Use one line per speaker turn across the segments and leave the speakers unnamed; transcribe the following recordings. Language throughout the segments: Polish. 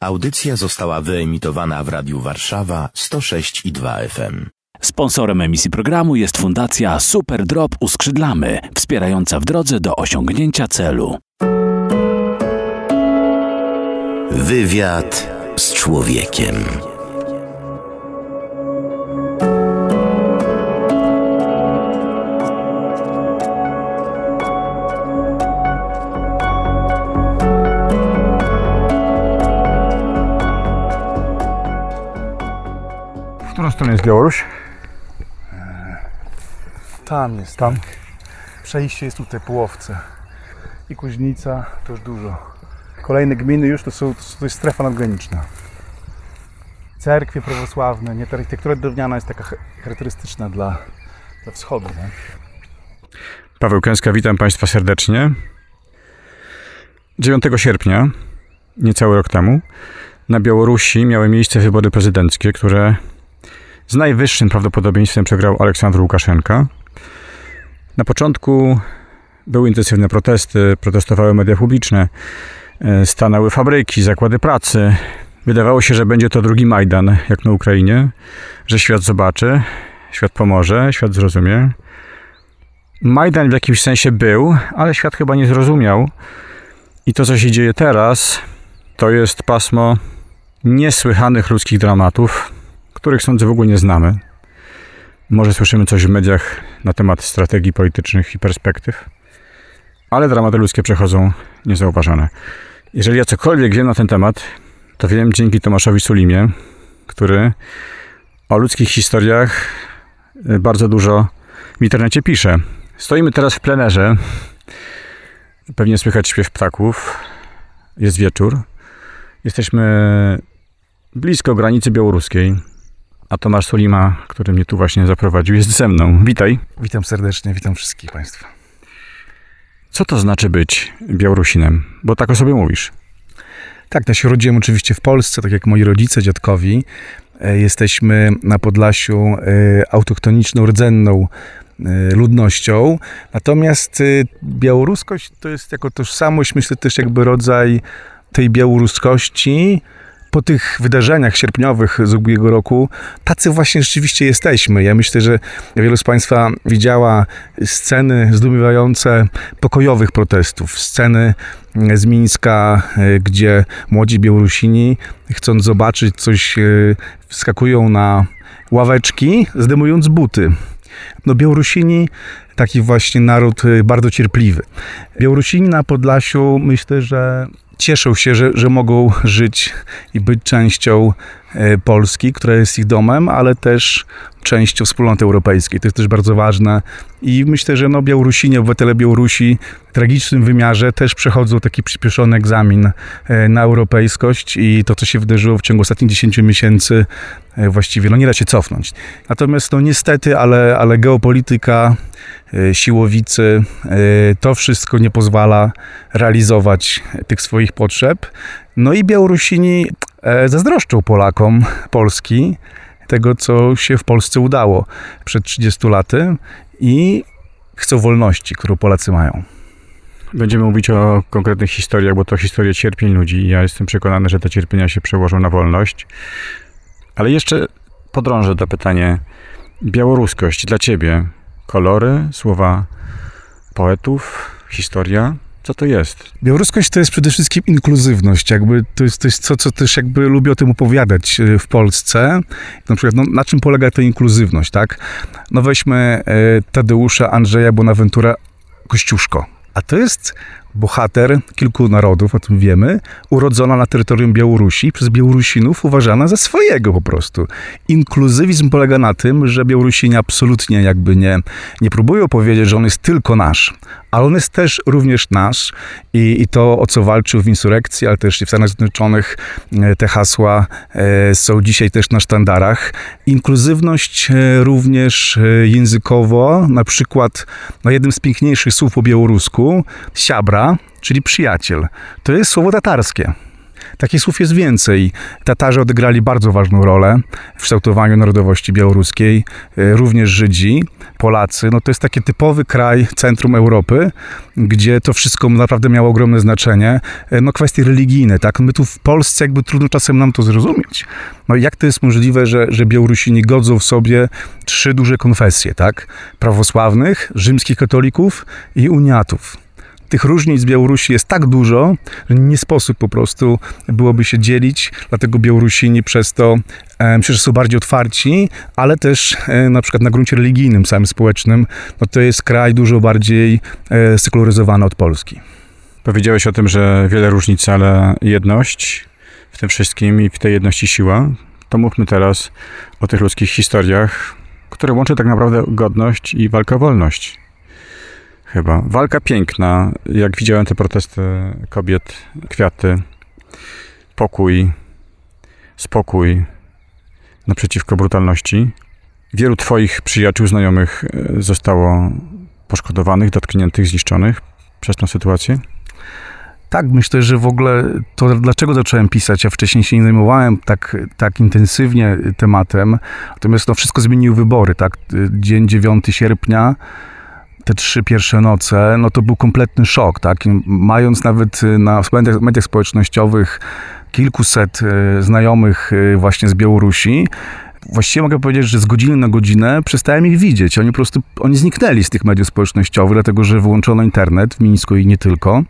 Audycja została wyemitowana w Radiu Warszawa 106 i 2 FM.
Sponsorem emisji programu jest Fundacja Super Drop Uskrzydlamy, wspierająca w drodze do osiągnięcia celu.
Wywiad z człowiekiem.
Stronę jest Białoruś?
Tam jest.
Tam.
Przejście jest tutaj po Łowce. I Kuźnica to już dużo. Kolejne gminy już to, są, to jest strefa nadgraniczna. Cerkwie prawosławne, nie? Ta architektura drewniana jest taka ch- charakterystyczna dla, dla wschodu. Nie?
Paweł Kęska, witam Państwa serdecznie. 9 sierpnia, niecały rok temu, na Białorusi miały miejsce wybory prezydenckie, które z najwyższym prawdopodobieństwem przegrał Aleksandr Łukaszenka. Na początku były intensywne protesty, protestowały media publiczne, e, stanęły fabryki, zakłady pracy. Wydawało się, że będzie to drugi Majdan, jak na Ukrainie, że świat zobaczy, świat pomoże, świat zrozumie. Majdan w jakimś sensie był, ale świat chyba nie zrozumiał. I to, co się dzieje teraz, to jest pasmo niesłychanych ludzkich dramatów, których sądzę w ogóle nie znamy. Może słyszymy coś w mediach na temat strategii politycznych i perspektyw, ale dramaty ludzkie przechodzą niezauważone. Jeżeli ja cokolwiek wiem na ten temat, to wiem dzięki Tomaszowi Sulimie, który o ludzkich historiach y, bardzo dużo w internecie pisze. Stoimy teraz w plenerze. Pewnie słychać śpiew ptaków. Jest wieczór. Jesteśmy blisko granicy białoruskiej. A Tomasz Solima, który mnie tu właśnie zaprowadził, jest ze mną. Witaj.
Witam serdecznie, witam wszystkich Państwa.
Co to znaczy być Białorusinem? Bo tak o sobie mówisz.
Tak, ja się urodziłem oczywiście w Polsce, tak jak moi rodzice, dziadkowi. E, Jesteśmy na Podlasiu e, autochtoniczną, rdzenną e, ludnością. Natomiast białoruskość to jest jako tożsamość, myślę też jakby rodzaj tej białoruskości. Po tych wydarzeniach sierpniowych z ubiegłego roku, tacy właśnie rzeczywiście jesteśmy. Ja myślę, że wielu z Państwa widziała sceny zdumiewające pokojowych protestów, sceny z Mińska, e, gdzie młodzi Białorusini, chcąc zobaczyć coś, e, wskakują na ławeczki, zdejmując buty. No Białorusini, taki właśnie naród e, bardzo cierpliwy. Białorusini na Podlasiu myślę, że cieszą się, że, że mogą żyć i być częścią e, Polski, która jest ich domem, ale też częścią wspólnoty europejskiej. To jest też bardzo ważne. I myślę, że no, Białorusini, obywatele Białorusi w tragicznym wymiarze też przechodzą taki przyspieszony egzamin e, na europejskość i to, co się wydarzyło w ciągu ostatnich 10 miesięcy, właściwie no, nie da się cofnąć. Natomiast no, niestety, ale, ale geopolityka, e, siłowicy, e, to wszystko nie pozwala realizować tych swoich potrzeb. No i Białorusini e, zazdroszczą Polakom Polski tego, co się w Polsce udało przed 30 laty i chcą wolności, którą Polacy mają.
Będziemy mówić o konkretnych historiach, bo to historie cierpień ludzi. Ja jestem przekonany, że te cierpienia się przełożą na wolność. Ale jeszcze podrążę to pytanie. Białoruskość dla ciebie. Kolory, słowa poetów, historia. Co to jest?
Białoruskość to jest przede wszystkim inkluzywność. Jakby to jest, to jest to, co też jakby lubię o tym opowiadać e, w Polsce. Na przykład, no, na czym polega ta inkluzywność, tak? No weźmy e, Tadeusza Andrzeja Bonaventura Kościuszko. A to jest bohater kilku narodów, o tym wiemy, urodzona na terytorium Białorusi, przez Białorusinów uważana za swojego po prostu. Inkluzywizm polega na tym, że Białorusini absolutnie jakby nie, nie próbują powiedzieć, że on jest tylko nasz, ale on jest też również nasz i, i to, o co walczył w insurekcji, ale też w Stanach Zjednoczonych, e, te hasła e, są dzisiaj też na sztandarach. Inkluzywność e, również językowo, na przykład no jednym z piękniejszych słów po białorusku, siabra, czyli przyjaciel. To jest słowo tatarskie. Takich słów jest więcej. Tatarzy odegrali bardzo ważną rolę w kształtowaniu narodowości białoruskiej, e, również Żydzi, Polacy. No to jest taki typowy kraj centrum Europy, gdzie to wszystko naprawdę miało ogromne znaczenie. E, no kwestie religijne, tak? My tu w Polsce jakby trudno czasem nam to zrozumieć. No jak to jest możliwe, że, że Białorusini godzą w sobie trzy duże konfesje, tak? Prawosławnych, rzymskich katolików i uniatów tych różnic Białorusi jest tak dużo, że nie sposób po prostu byłoby się dzielić, dlatego Białorusini przez to e, myślę, że są bardziej otwarci, ale też e, na przykład na gruncie religijnym, samym społecznym, no to jest kraj dużo bardziej e, sekularyzowany od Polski.
Powiedziałeś o tym, że wiele różnic, ale jedność w tym wszystkim i w tej jedności siła. To mówmy teraz o tych ludzkich historiach, które łączy tak naprawdę godność i walka o wolność. Chyba. Walka piękna. Jak widziałem te protesty kobiet, kwiaty, pokój, spokój naprzeciwko brutalności. Wielu Twoich przyjaciół, znajomych e, zostało poszkodowanych, dotkniętych, zniszczonych przez tę sytuację.
Tak, myślę, że w ogóle to dlaczego zacząłem pisać. Ja wcześniej się nie zajmowałem tak, tak intensywnie tematem, natomiast no, wszystko zmieniły wybory, tak? Dzień 9 sierpnia te trzy pierwsze noce, no to był kompletny szok, tak? Mając nawet na mediach, mediach społecznościowych kilkuset e, znajomych e, właśnie z Białorusi, właściwie mogę powiedzieć, że z godziny na godzinę przestałem ich widzieć. Oni po prostu, oni zniknęli z tych mediów społecznościowych, dlatego że wyłączono internet w Mińsku i nie tylko.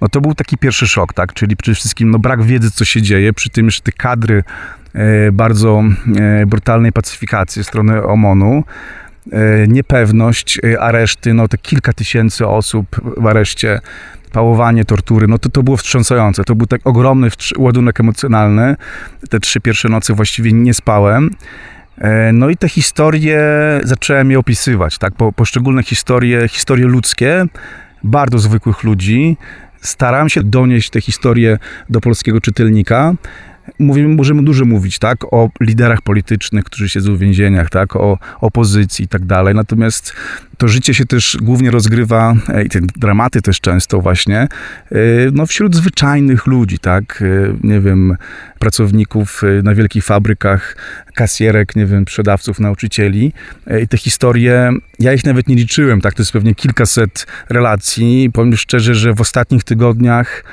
No to był taki pierwszy szok, tak? Czyli przede wszystkim no, brak wiedzy, co się dzieje, przy tym jeszcze te kadry bardzo brutalnej pacyfikacji strony OMON-u. E, niepewność e, areszty, no te kilka tysięcy osób w areszcie, pałowanie, tortury, no to to było wstrząsające. To był tak ogromny ładunek emocjonalny. Te trzy pierwsze nocy właściwie nie spałem. E, no i te historie zacząłem je opisywać, tak? Po, poszczególne historie, historie ludzkie, bardzo zwykłych ludzi. Staram się donieść te historie do polskiego czytelnika mówimy, możemy dużo mówić, tak, o liderach politycznych, którzy siedzą w więzieniach, tak, o opozycji i tak dalej. Natomiast to życie się też głównie rozgrywa, e, i te dramaty też często właśnie, e, no wśród zwyczajnych ludzi, tak, e, nie wiem, pracowników na wielkich fabrykach, kasjerek, nie wiem, sprzedawców, nauczycieli. I te historie, ja ich nawet nie liczyłem, tak, to jest pewnie kilkaset relacji. Powiem szczerze, że w ostatnich tygodniach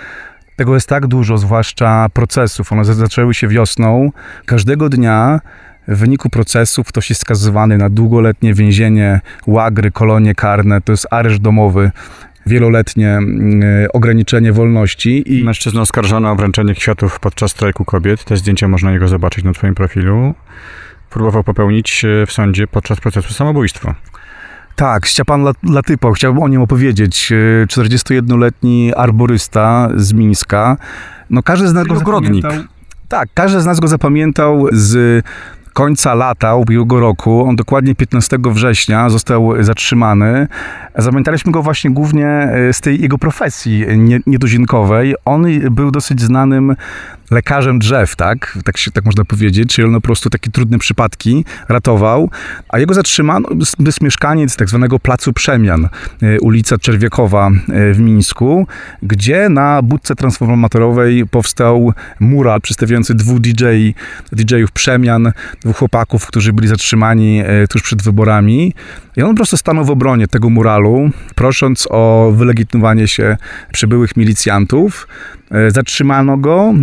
tego jest tak dużo, zwłaszcza procesów. One zaczęły się wiosną. Każdego dnia w wyniku procesów ktoś jest skazywany na długoletnie więzienie, łagry, kolonie karne, to jest areszt domowy wieloletnie mm, ograniczenie wolności.
I... Mężczyzna oskarżony o wręczenie kwiatów podczas strajku kobiet. Te zdjęcia można jego zobaczyć na twoim profilu. Próbował popełnić w sądzie podczas procesu samobójstwo.
Tak, Ściapan Latypo, chciałbym o nim opowiedzieć. 41-letni e, arborysta z Mińska. No każdy z nas go zapamiętał. Tak, każdy z nas go zapamiętał z końca lata ubiegłego roku, on dokładnie 15 września został zatrzymany. Zapamiętaliśmy go właśnie głównie e, z tej jego profesji niedozinkowej. On był dosyć znanym lekarzem drzew, tak? Tak, się, tak można powiedzieć, czyli on po prostu takie trudne przypadki ratował, a jego zatrzymano, to jest mieszkaniec tak zwanego Placu Przemian, e, ulica Czerwiekowa e, w Mińsku, gdzie na budce transformatorowej powstał mural przedstawiający dwóch DJ, DJ-ów Przemian, dwóch chłopaków, którzy byli zatrzymani e, tuż przed wyborami. I on po prostu stanął w obronie tego muralu, prosząc o wylegitymowanie się przybyłych milicjantów. E, zatrzymano go,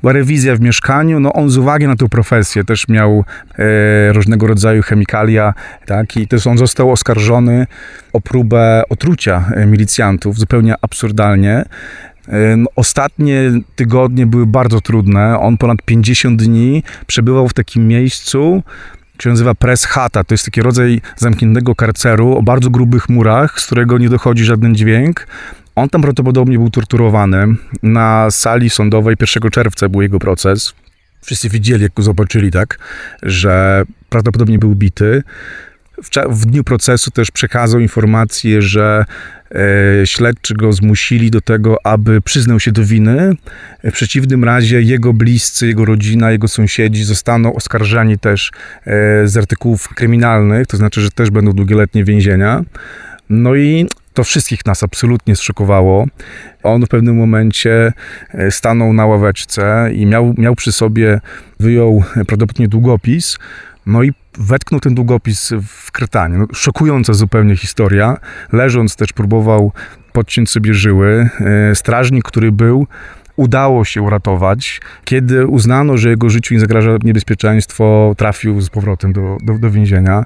była rewizja w mieszkaniu. No on z uwagi na tę profesję też miał e, różnego rodzaju chemikalia, tak? I też on został oskarżony o próbę otrucia e, milicjantów, zupełnie absurdalnie. Ostatnie tygodnie były bardzo trudne. On ponad 50 dni przebywał w takim miejscu, się nazywa press hata. To jest taki rodzaj zamkniętego karceru o bardzo grubych murach, z którego nie dochodzi żaden dźwięk. On tam prawdopodobnie był torturowany. Na sali sądowej 1 czerwca był jego proces. Wszyscy widzieli, jak go zobaczyli, tak, że prawdopodobnie był bity. W, w dniu procesu też przekazał informację, że śledczy go zmusili do tego, aby przyznał się do winy. W przeciwnym razie jego bliscy, jego rodzina, jego sąsiedzi zostaną oskarżani też e, z artykułów kryminalnych, to znaczy, że też będą długoletnie więzienia. No i To wszystkich nas absolutnie zszokowało. On w pewnym momencie e, stanął na ławeczce i miał, miał przy sobie, wyjął prawdopodobnie długopis, no i wetknął ten długopis w krtanie. No, szokująca zupełnie historia. Leżąc też próbował podciąć sobie żyły. E, strażnik, który był, udało się uratować. Kiedy uznano, że jego życiu nie zagraża niebezpieczeństwo, trafił z powrotem do, do, do więzienia.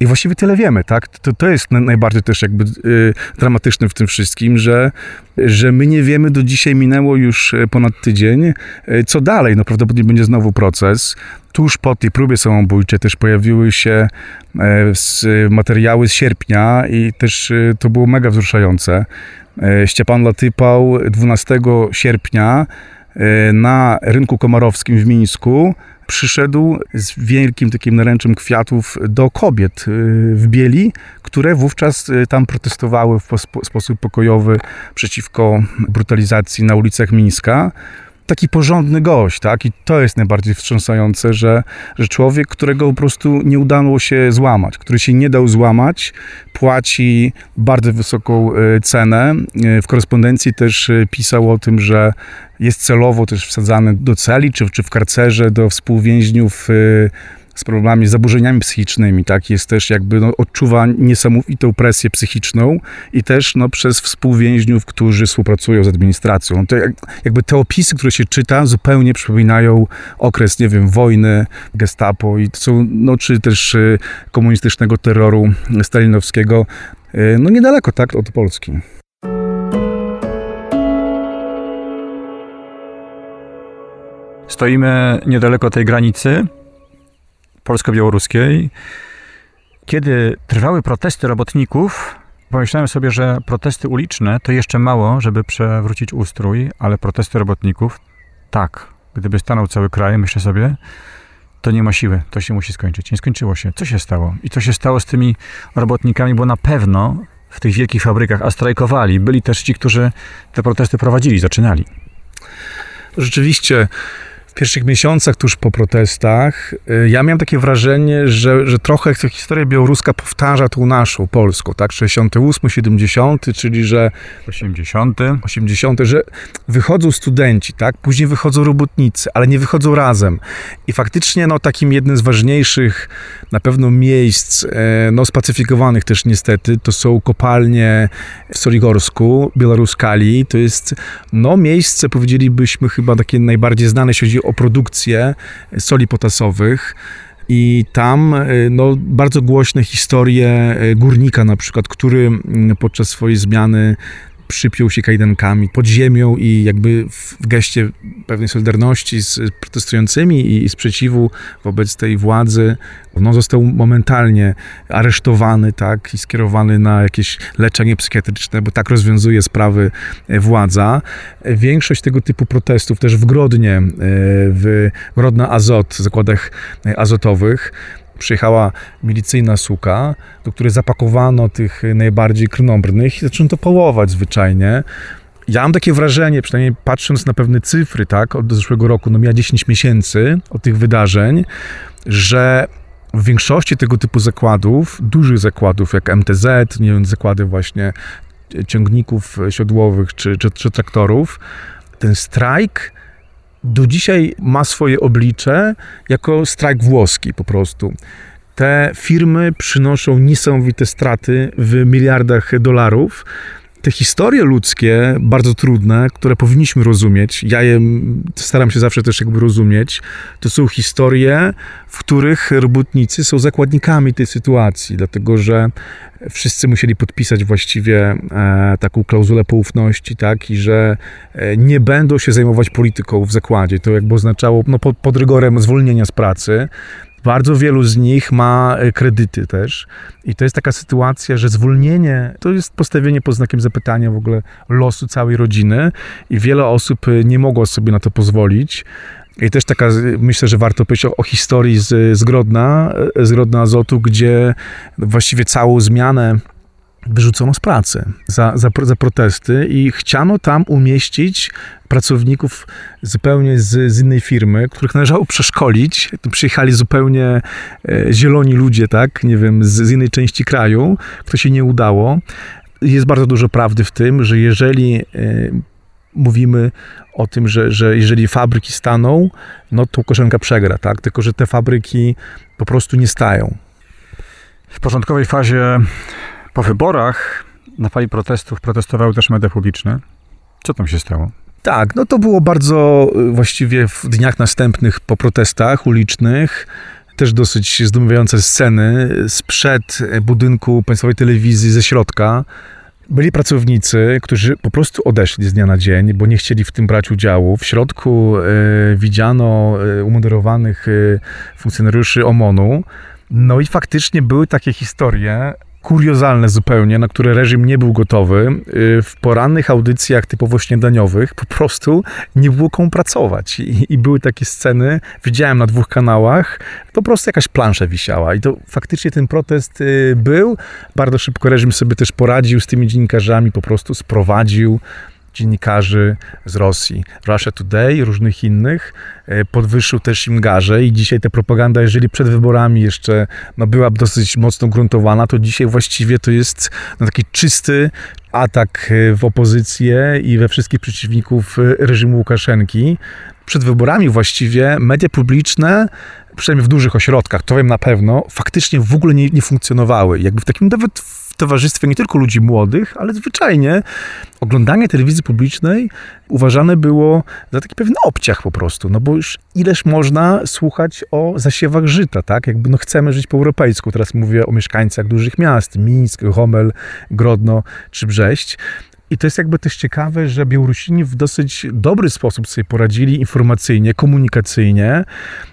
I właściwie tyle wiemy, tak? To, to jest najbardziej też jakby y, dramatyczne w tym wszystkim, że, że my nie wiemy, do dzisiaj minęło już e, ponad tydzień, y, co dalej. No prawdopodobnie będzie znowu proces. Tuż po tej próbie samobójczej też pojawiły się y, materiały z sierpnia i też to było mega wzruszające. Szczepan Latypał 12 sierpnia na rynku komarowskim w Mińsku przyszedł z wielkim takim naręczem kwiatów do kobiet y, w bieli, które wówczas y, tam protestowały w sposób pokojowy przeciwko brutalizacji na ulicach Mińska taki porządny gość, tak? I to jest najbardziej wstrząsające, że, że człowiek, którego po prostu nie udało się złamać, który się nie dał złamać, płaci bardzo wysoką e, cenę. E, w korespondencji też e, pisał o tym, że jest celowo też wsadzany do celi, czy, czy w karcerze do współwięźniów z problemami, z zaburzeniami psychicznymi, tak? Jest też jakby, no, odczuwa niesamowitą presję psychiczną i też, no, przez współwięźniów, którzy współpracują z administracją. To jakby te opisy, które się czyta, zupełnie przypominają okres, nie wiem, wojny, gestapo i są, no, czy też y, komunistycznego terroru stalinowskiego, y, no, niedaleko, tak, od Polski.
Stoimy niedaleko tej granicy polsko-białoruskiej. Kiedy trwały protesty robotników, pomyślałem sobie, że protesty uliczne to jeszcze mało, żeby przewrócić ustrój, ale protesty robotników tak. Gdyby stanął cały kraj, myślę sobie, to nie ma siły, to się musi skończyć. Nie skończyło się. Co się stało? I co się stało z tymi robotnikami, bo na pewno w tych wielkich fabrykach, a strajkowali, byli też ci, którzy te protesty prowadzili, zaczynali.
Rzeczywiście pierwszych miesiącach tuż po protestach, y, ja miałem takie wrażenie, że, że trochę historia białoruska powtarza tą naszą, polską, tak? 68, 70, czyli że...
80.
80, że wychodzą studenci, tak? Później wychodzą robotnicy, ale nie wychodzą razem. I faktycznie, no, takim jednym z ważniejszych na pewno miejsc, e, no, spacyfikowanych też niestety, to są kopalnie w Soligorsku, Białoruskali. To jest, no, miejsce, powiedzielibyśmy, chyba takie najbardziej znane, jeśli chodzi o produkcję soli potasowych. I tam y, no, bardzo głośne historie y, górnika na przykład, który podczas swojej zmiany przypiął się kajdankami pod ziemią i jakby w geście pewnej solidarności z protestującymi i sprzeciwu wobec tej władzy, no został momentalnie aresztowany, tak, i skierowany na jakieś leczenie psychiatryczne, bo tak rozwiązuje sprawy e, władza. Większość tego typu protestów też w Grodnie, e, w Grodna Azot, zakładach e, azotowych, przyjechała milicyjna suka, do której zapakowano tych najbardziej krnąbrnych i zaczęto połować zwyczajnie. Ja mam takie wrażenie, przynajmniej patrząc na pewne cyfry, tak, od zeszłego roku, no miała 10 miesięcy od tych wydarzeń, że w większości tego typu zakładów, dużych zakładów jak MTZ, nie wiem, zakłady właśnie ciągników siodłowych czy, czy, czy traktorów, ten strajk do dzisiaj ma swoje oblicze jako strajk włoski po prostu. Te firmy przynoszą niesamowite straty w miliardach dolarów. Te historie ludzkie, bardzo trudne, które powinniśmy rozumieć, ja je staram się zawsze też jakby rozumieć, to są historie, w których robotnicy są zakładnikami tej sytuacji, dlatego że wszyscy musieli podpisać właściwie e, taką klauzulę poufności, tak, i że e, nie będą się zajmować polityką w zakładzie. To jakby oznaczało no, pod, pod rygorem zwolnienia z pracy. Bardzo wielu z nich ma e, kredyty też. I to jest taka sytuacja, że zwolnienie to jest postawienie pod znakiem zapytania w ogóle losu całej rodziny i wiele osób nie mogło sobie na to pozwolić. I też taka, myślę, że warto powiedzieć o, o historii z, z Grodna, z Grodna Azotu, gdzie właściwie całą zmianę wyrzucono z pracy za, za, za, protesty i chciano tam umieścić pracowników zupełnie z, z innej firmy, których należało przeszkolić. Przyjechali zupełnie e, zieloni ludzie, tak, nie wiem, z, z innej części kraju, to się nie udało. jest bardzo dużo prawdy w tym, że jeżeli y, mówimy o tym, że, że jeżeli fabryki staną, no to Łukaszenka przegra, tak? Tylko, że te fabryki po prostu nie stają.
W początkowej fazie po wyborach na fali protestów protestowały też media publiczne. Co tam się stało?
Tak, no to było bardzo y, właściwie w dniach następnych po protestach ulicznych. Też dosyć zdumiewające sceny sprzed budynku Państwowej Telewizji ze środka. Byli pracownicy, którzy po prostu odeszli z dnia na dzień, bo nie chcieli w tym brać udziału. W środku y, widziano y, umundurowanych y, funkcjonariuszy OMON-u. No i faktycznie były takie historie, kuriozalne zupełnie, na które reżim nie był gotowy. Y, w porannych audycjach typowo śniadaniowych po prostu nie było komu pracować. I, I, były takie sceny, widziałem na dwóch kanałach, po prostu jakaś plansza wisiała. I to faktycznie ten protest y, był. Bardzo szybko reżim sobie też poradził z tymi dziennikarzami, po prostu sprowadził dziennikarzy z Rosji, Russia Today, różnych innych, e, podwyższył też im garze i dzisiaj ta propaganda, jeżeli przed wyborami jeszcze no, była dosyć mocno gruntowana, to dzisiaj właściwie to jest no, taki czysty atak e, w opozycję i we wszystkich przeciwników e, reżimu Łukaszenki. Przed wyborami właściwie media publiczne przynajmniej w dużych ośrodkach, to wiem na pewno, faktycznie w ogóle nie, nie funkcjonowały. Jakby w takim nawet towarzystwie nie tylko ludzi młodych, ale zwyczajnie oglądanie telewizji publicznej uważane było za taki pewien obciach po prostu, no bo już ileż można słuchać o zasiewach żyta, tak? Jakby no chcemy żyć po europejsku. Teraz mówię o mieszkańcach dużych miast, Mińsk, Homel, Grodno czy Brześć. I to jest jakby też ciekawe, że Białorusini w dosyć dobry sposób sobie poradzili informacyjnie, komunikacyjnie,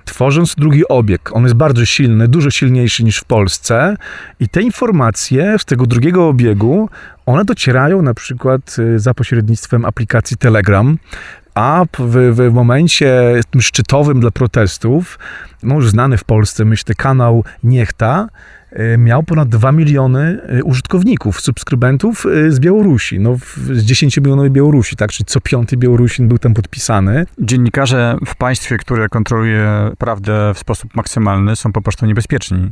tworząc drugi obieg. On jest bardzo silny, dużo silniejszy niż w Polsce i te informacje z tego drugiego obiegu, one docierają na przykład y, za pośrednictwem aplikacji Telegram, a w, w momencie tym szczytowym dla protestów, no już znany w Polsce, myślę, kanał Niechta, Y, miał ponad 2 miliony y, użytkowników, subskrybentów y, z Białorusi, no z 10 milionowej Białorusi, tak, czyli co piąty Białorusin był tam podpisany.
Dziennikarze w państwie, które kontroluje prawdę w sposób maksymalny, są po prostu niebezpieczni.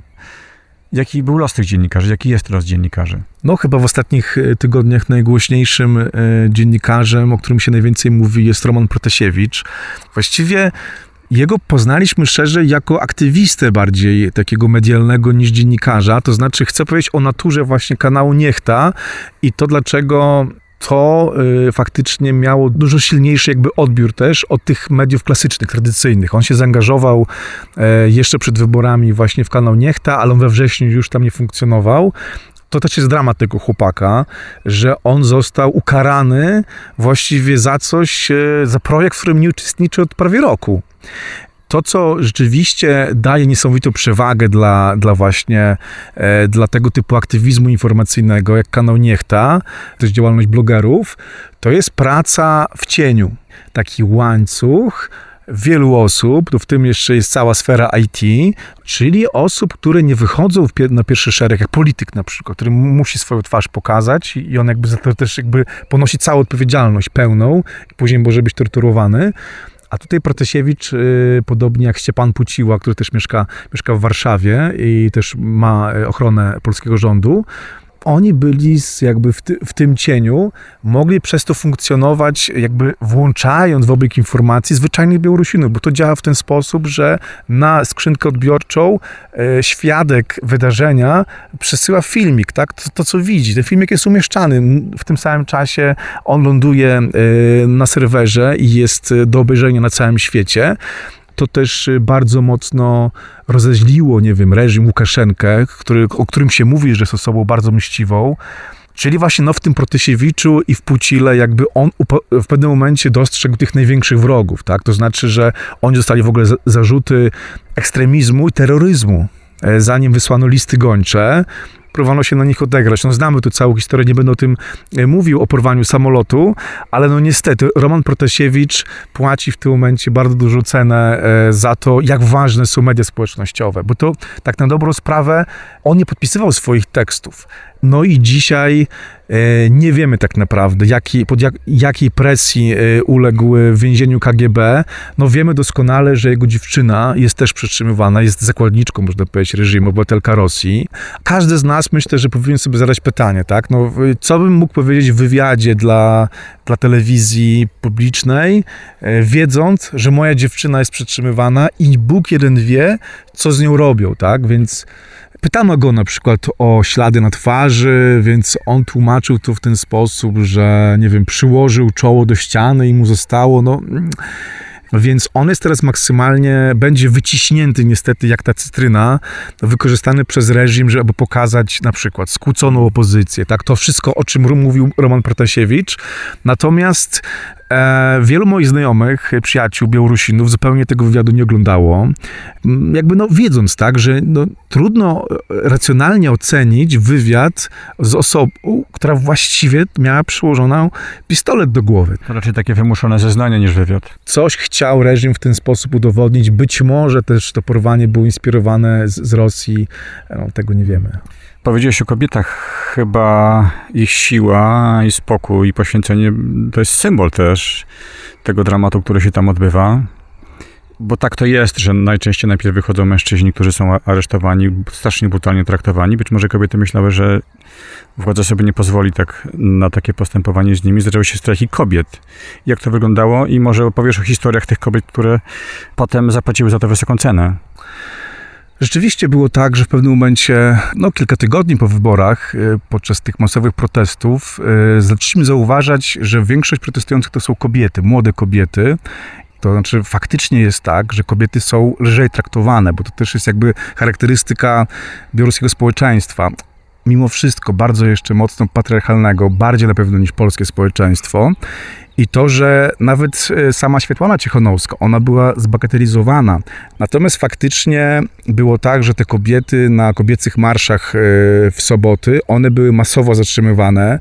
Jaki był los tych dziennikarzy? Jaki jest los dziennikarzy?
No, chyba w ostatnich tygodniach najgłośniejszym dziennikarzem, o którym się najwięcej mówi, jest Roman Protasiewicz. Właściwie jego poznaliśmy szerzej jako aktywistę bardziej takiego medialnego niż dziennikarza. To znaczy, chcę powiedzieć o naturze właśnie kanału Niechta i to, dlaczego to y, faktycznie miało dużo silniejszy jakby odbiór też od tych mediów klasycznych, tradycyjnych. On się zaangażował y, jeszcze przed wyborami właśnie w kanał Niechta, ale on we wrześniu już tam nie funkcjonował to też jest dramat tego chłopaka, że on został ukarany właściwie za coś, e, za projekt, w którym nie uczestniczy od prawie roku to, co rzeczywiście daje niesamowitą przewagę dla, dla właśnie e, dla tego typu aktywizmu informacyjnego, jak kanał Niechta, jest działalność blogerów, to jest praca w cieniu. Taki łańcuch, wielu osób, w tym jeszcze jest cała sfera IT, czyli osób, które nie wychodzą na pierwszy szereg, jak polityk na przykład, który musi swoją twarz pokazać i on jakby za to też jakby ponosi całą odpowiedzialność pełną i później może być torturowany. A tutaj Protasiewicz, y, podobnie jak Szczepan Puciła, który też mieszka, mieszka w Warszawie i też ma y, ochronę polskiego rządu, oni byli jakby w, ty, w, tym cieniu, mogli przez to funkcjonować, jakby włączając w obieg informacji zwyczajnych Białorusinów, bo to działa w ten sposób, że na skrzynkę odbiorczą e, świadek wydarzenia przesyła filmik, tak? To, to, co widzi. Ten filmik jest umieszczany. W tym samym czasie on ląduje e, na serwerze i jest do obejrzenia na całym świecie to też y, bardzo mocno rozeźliło, nie wiem, reżim Łukaszenkę, który, o którym się mówi, że jest osobą bardzo mściwą. Czyli właśnie no, w tym Protasiewiczu i w Pucile jakby on w pewnym momencie dostrzegł tych największych wrogów, tak? To znaczy, że oni dostali w ogóle zarzuty ekstremizmu i terroryzmu e, zanim wysłano listy gończe próbowano się na nich odegrać. No znamy tu całą historię, nie będę o tym e, mówił, o porwaniu samolotu, ale no niestety Roman Protasiewicz płaci w tym momencie bardzo dużą cenę e, za to, jak ważne są media społecznościowe, bo to tak na dobrą sprawę on nie podpisywał swoich tekstów. No i dzisiaj e, nie wiemy tak naprawdę, jaki, pod jak, jakiej presji uległ w więzieniu KGB. No wiemy doskonale, że jego dziewczyna jest też przetrzymywana, jest zakładniczką, można powiedzieć, reżimu, obywatelka Rosji. Każdy z nas myślę, że powinien sobie zadać pytanie, tak? No, co bym mógł powiedzieć w wywiadzie dla, dla telewizji publicznej, e, wiedząc, że moja dziewczyna jest przetrzymywana i Bóg jeden wie, co z nią robią, tak? Więc pytano go na przykład o ślady na twarzy, więc on tłumaczył to w ten sposób, że, nie wiem, przyłożył czoło do ściany i mu zostało, no... Więc on jest teraz maksymalnie, będzie wyciśnięty niestety jak ta cytryna, wykorzystany przez reżim, żeby pokazać na przykład skłóconą opozycję, tak? To wszystko, o czym mówił Roman Protasiewicz. Natomiast E, wielu moich znajomych, przyjaciół Białorusinów zupełnie tego wywiadu nie oglądało. Mm, jakby no wiedząc tak, że no, trudno e, racjonalnie ocenić wywiad z osobą, która właściwie miała przyłożoną pistolet do głowy.
To raczej takie wymuszone zeznania niż wywiad.
Coś chciał reżim w ten sposób udowodnić. Być może też to porwanie było inspirowane z, z Rosji. No, tego nie wiemy.
Powiedziałeś o kobietach, chyba ich siła i spokój i poświęcenie to jest symbol też tego dramatu, który się tam odbywa. Bo tak to jest, że najczęściej najpierw wychodzą mężczyźni, którzy są aresztowani, strasznie brutalnie traktowani. Być może kobiety myślały, że władza sobie nie pozwoli tak na takie postępowanie z nimi. Zaczęły się strajki kobiet. Jak to wyglądało? I może opowiesz o historiach tych kobiet, które potem zapłaciły za to wysoką cenę.
Rzeczywiście było tak, że w pewnym momencie, no kilka tygodni po wyborach, y, podczas tych masowych protestów, y, zaczęliśmy zauważać, że większość protestujących to są kobiety, młode kobiety. To znaczy, faktycznie jest tak, że kobiety są lżej traktowane, bo to też jest jakby charakterystyka białoruskiego społeczeństwa mimo wszystko bardzo jeszcze mocno patriarchalnego, bardziej na pewno niż polskie społeczeństwo. I to, że nawet e, sama Świetłana Ciechonowska, ona była zbagatelizowana. Natomiast faktycznie było tak, że te kobiety na kobiecych marszach e, w soboty, one były masowo zatrzymywane.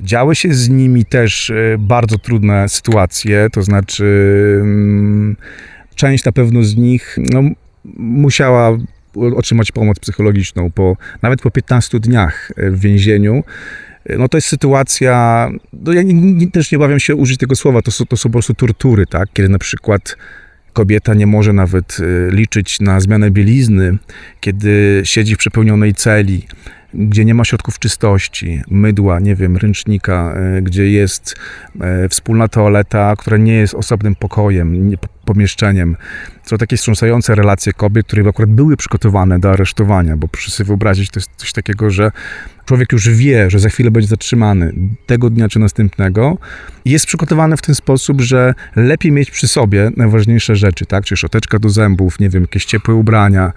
Działy się z nimi też e, bardzo trudne sytuacje, to znaczy mm, część na pewno z nich no, musiała otrzymać pomoc psychologiczną po, nawet po 15 dniach w więzieniu. No to jest sytuacja, no ja nie, też nie obawiam się użyć tego słowa, to są, to są po prostu tortury, tak? Kiedy na przykład kobieta nie może nawet y, liczyć na zmianę bielizny, kiedy siedzi w przepełnionej celi, gdzie nie ma środków czystości, mydła, nie wiem, ręcznika, y, gdzie jest y, wspólna toaleta, która nie jest osobnym pokojem, pomieszczeniem. Są takie wstrząsające relacje kobiet, które akurat były przygotowane do aresztowania, bo proszę sobie wyobrazić, to jest coś takiego, że człowiek już wie, że za chwilę będzie zatrzymany tego dnia czy następnego, jest przygotowany w ten sposób, że lepiej mieć przy sobie najważniejsze rzeczy, tak? Czyli szoteczka do zębów, nie wiem, jakieś ciepłe ubrania,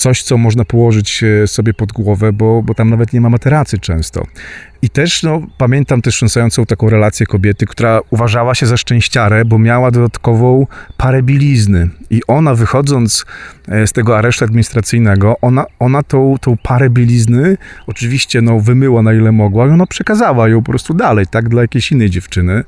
coś, co można położyć e, sobie pod głowę, bo, bo tam nawet nie ma materacy często. I też no, pamiętam też trzęsającą taką relację kobiety, która uważała się za szczęściarę, bo miała dodatkową parę bilizny. I ona wychodząc e, z tego aresztu administracyjnego, ona, ona tą, tą parę bielizny oczywiście no, wymyła na ile mogła i ona przekazała ją po prostu dalej, tak, dla jakiejś innej dziewczyny